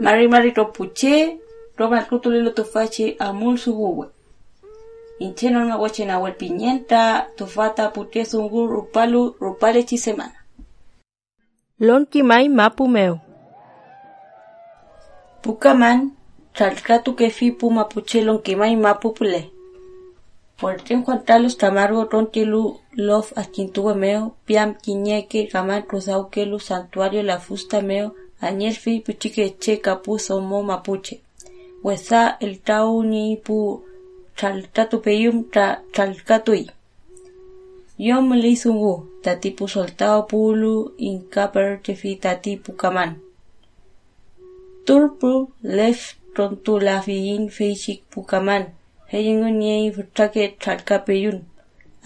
Mari mari to puche, roba kutulilo to fachi amul suguwe. Incheno na wache na wal piñenta, to fata puche sungu rupalu, rupale chi semana. Lon kimay mapu meu. Pukaman, chalkatu que fi puma puche lon kimay mapu pule. Camargo Rontilu Lof Aquintuba Meo, Piam Quiñeque, Ramán Cruzauquelu, Santuario La Fusta Meo, Añelfi Puchique Che Capu Somo Mapuche. Huesa el Tau Ni Pu Chaltatu Peyum Tra Chalcatui. Yo me le sungu, tatipu soltao pulu, incaper tefi tatipu kaman. Turpu lef tontu la fiin feichik pukaman. Heyengun niei futake chalka peyun.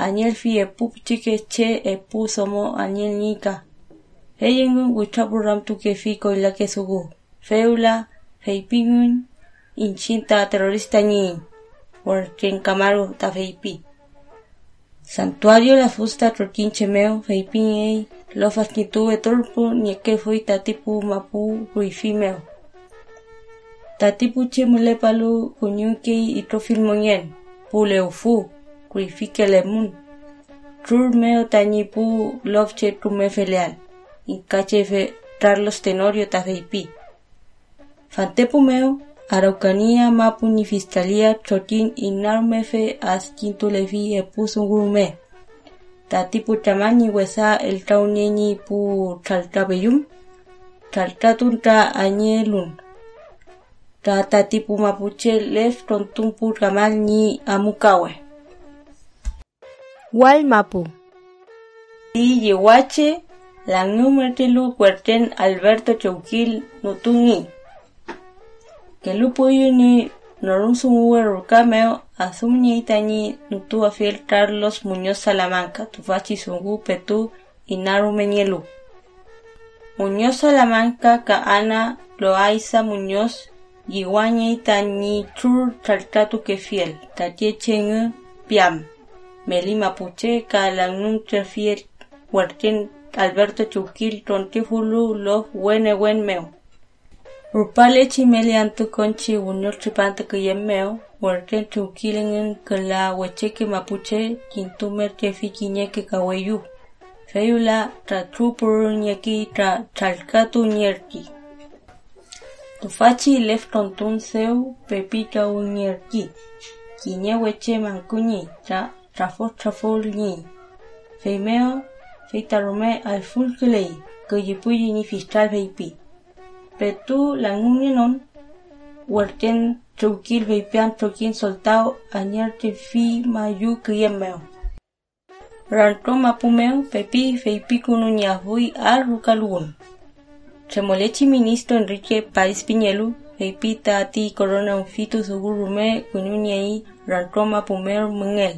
Añel fi epu chike che epu somo añel nika. Heyengun wichapu ramtu ke fi koila ke sugu. Feula, feipingun, inchinta terrorista ni. Worken Camargo ta feipi. Santuario la fusta troquin chemeo, feipin ei, lofas ni tuve torpo, ni que tatipu mapu ruifimeo. Tatipu che mule palu kunyuki itro filmonyen, pule ufu, kuifike lemun. Trur meo tañi pu lovche tu me feleal, incache fe Carlos Tenorio ta feipi. Fantepu meo, Araucanía mapu ni fiscalía chotin inarmefe as quinto levi e puso gurume. Tati pu chamani wesa el tauneni pu chaltabeyum. Chaltatun ta añelun. Ta tati pu mapuche lef tontun pu kamal ni amukawe. Wal mapu. Y yewache, la numertilu cuerten Alberto Chauquil nutungi que lupo ni norun sumuwer cameo asumni tani nutu Carlos Muñoz Salamanca tufachi sungu petu inaru meñelu Muñoz Salamanca ka ana Loaiza Muñoz yiwañe tani chur chaltatu que fiel tatie cheng piam. Meli mapuche ka langnun trefiel huerten Alberto Chuquil tontifulu lo wene wen meo Rupale chimeli antu conchi unyor chipanta que yemeo, huerten chukilingen que la mapuche, quintumer que fiquiñeque kaweyu. Feyula tra trupur ñeki tra chalcatu ñerki. Tufachi lef tontun seu pepita uñerki. Quiñe hueche mancuñi tra trafo trafo ñi. Feimeo, feitarume al fulculei, yipuyi ni fiscal feipi. Petu la non huerten chukil veipian chokin soltao añer te fi mayu kriemeo. Ranto mapumeo pepi feipi kunuñahui al rukalun. Chemolechi ministro Enrique País Piñelu feipi tati corona un fitu sugurume kunuñai ranto mapumeo mungel.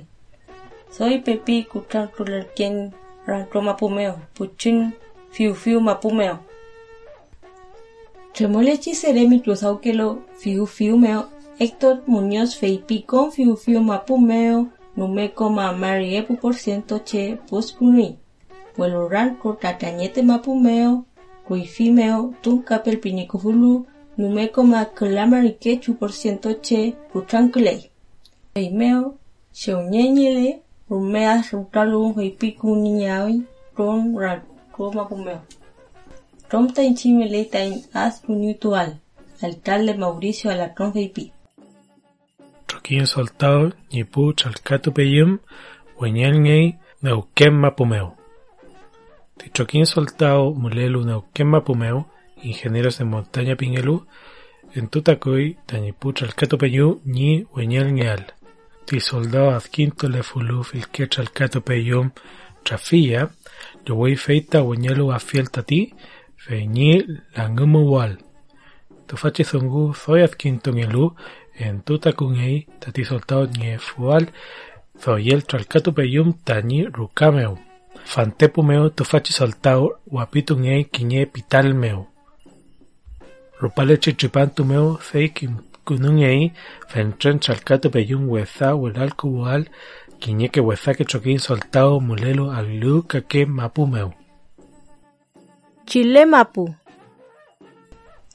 Soy pepi kuchan kulerken ranto mapumeo puchin fiu fiu mapumeo. Tremolechi seremi cruzauquelo fiu fiu meo Héctor Muñoz feipi con fiu fiu mapumeo numeco ma mariepu por ciento che puspuni. Vuelo ranco tatañete mapumeo cuifimeo tuncapel pinicufulu numeco ma clamariquechu por ciento che puchanclei. Feimeo xeuñeñele rumea rutalun feipi kuniñaui ron ranco mapumeo. Romta en Chimeleta en Asmutual, alcalde Mauricio Alarcón Feipi. Troquín soltado, Nipu Chalcato Peyum, Hueñelngei, Neuquén Mapumeo. Tichoquín soltado, Mulelu Neuquén Mapumeo, ingenieros de montaña Pingelú, en Tutacoy, Tañipu Chalcato Peyum, Ni Hueñelngeal. Ti soldado Azquinto Lefulu, Filque Chalcato Peyum, Trafilla, yo voy feita Hueñelu Afiel Tati, Feñi Langumuwal. Tufachi Zungu Zoyat Quintongelu en Tutakungei Tati Soltao Niefual Zoyel Tralcatu Peyum Tañi Rukameu. Fantepumeo Tufachi Soltao Wapitungei Quiñe Pitalmeu. Rupale Chichipantumeo Feikim Kunungei Fentren Tralcatu Peyum Weza Welalkuwal Quiñe que Weza que Choquín Soltao Mulelo Alu Kake Mapumeu. Chile mapu.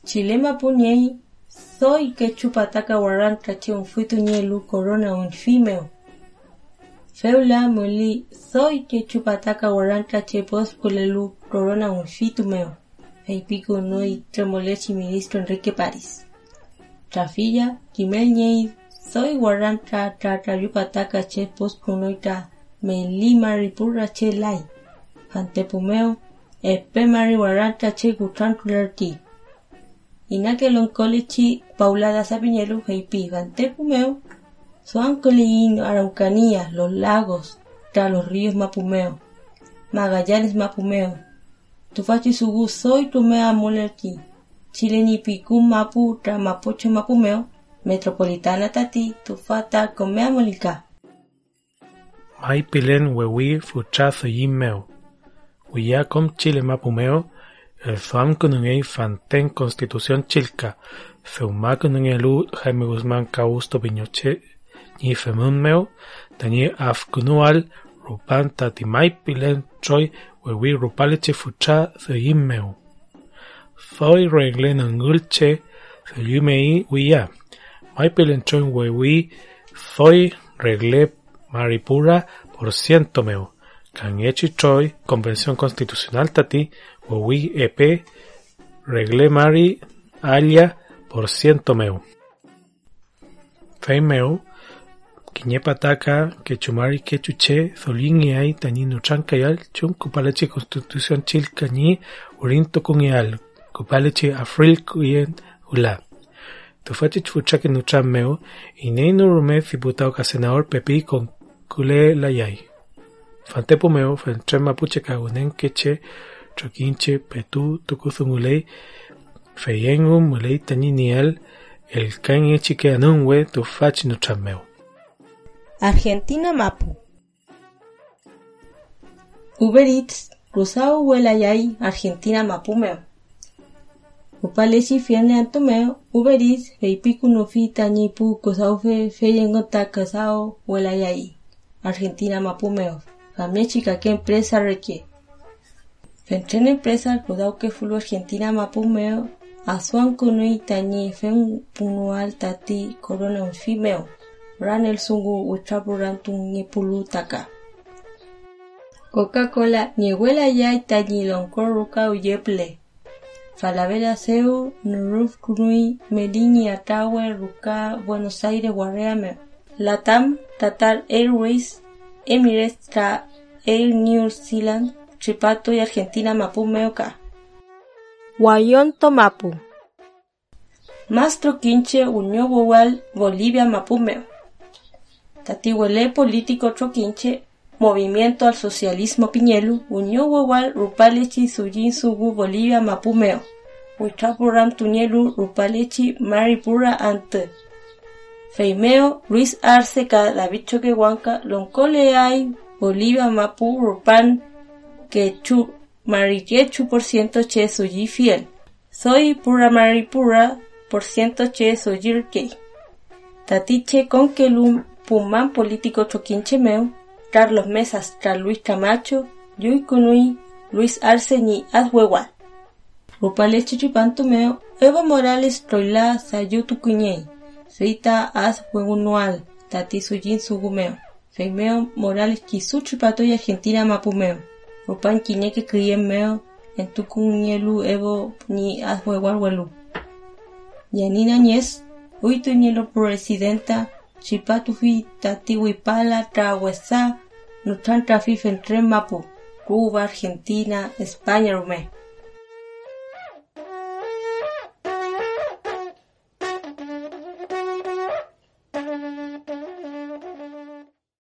Chilema puñei, soy que chupataca guarranca che un fuitu nielu corona un fimeo. Feula moli, soy que chupataca guarranca che pos kulelu corona un fitumeo. Ei pico noi tremolechi ministro Enrique París. Trafilla, kimel ñei, soy guarranca tra tra yupataca che pos kunoita me lima ripurra che lai. Antepumeo, epe mari guarranca che gutrantulerki. Inake lon colechi paulada sapiñelu heipi Antepumeo, Soan Coleín, Araucanía, los lagos, tra los ríos Mapumeo, Magallanes Mapumeo, Tufachi Sugu soy Tumea Molerki, Chileni Picum Mapu tra Mapoche Mapumeo, Metropolitana Tati, Tufata Comea Molica. Mai pilen wewi fuchazo yimeo. Uya com Chile mapumeo, el zuam kunungei fanten constitución chilca, feuma kunungelu Jaime Guzmán Causto Piñoche, ni femunmeo, tani afkunual, rupan tati mai pilen choi wewi rupaleche fucha yimeo. Thoi regle nangulche, yumei uya. Mai pilen choi wewi, thoi regle Maripura por ciento meo. Kanyechi Choi, Convención Constitucional Tati, Wewi EP, Regle Mari, Alia por ciento meo. Fei meo, Quiñepataka, Quechumari Quechuche, Zolin y Ay, Tanino Chancayal, Chun, Cupaleche Constitución Chil Cañi, Urinto Ula. Tufachi Chuchake Nuchan meo, y Neino Rumez, diputado que senador Pepi con kule layay. Fantepo meo, fentre mapuche kagunen keche, choquinche, petu, tucuzumulei, feyengu, mulei taniniel, el can echique anunwe, tu fach no chameo. Argentina Mapu. Uber Eats, cruzado huelayay, Argentina Mapumeo. Upalechi fiane antomeo, Uber Eats, feipiku no fita nipu, cosao fe, feyengota casao, huelayay. Argentina Mapumeo. Familia chica que empresa requiere. Fentren empresa cuidado que fulu Argentina Mapumeo. Asuan kunui tañi fen punual tati corona un fimeo. Ran el sungu pulu taka. Coca-Cola ni huela ya y tañi loncoruca uyeple. Falabella seu, nuruf kunui, medini atawe, ruka, Buenos Aires, guarreame. Latam, Tatar Airways, Emirates, tra Air New Zealand, Chipato y Argentina Mapumeoka. Guayonto Mapu. Mastro Quinche Unió Bolivia Mapumeo. Tatihuele Político Troquinche, Movimiento al Socialismo Piñelu, Unió Wawal, Rupalechi Sujin Sugu, Bolivia Mapumeo. Huichapuram Tuñelu, Rupalechi, Maripura Ante. Feimeo, Luis Arce, David Choquehuanca, Loncole hay, Bolivia, Mapu, Rupan, Quechu, Mariquechu por ciento che soy fiel. Soy pura maripura por ciento che que. Tatiche con quelum puman político choquinche meu, Carlos Mesas, Car Luis Camacho, Yui Kunui, Luis Arce ni Azhuehual. Rupale Chichipanto meo, Evo Morales Troila Sayutu Cuñey. Feita as huegunual, tati sujin sugumeo. Feimeo Morales kisuchi pato y Argentina mapumeo. Rupan kiñeque crien meo, en tu cuñelu evo ni huelu. Yanina Ñez, uito ñelo presidenta, chipatu fi tati huipala tra huesa, nuchan trafi fentre mapu. Cuba, Argentina, España, Rumé.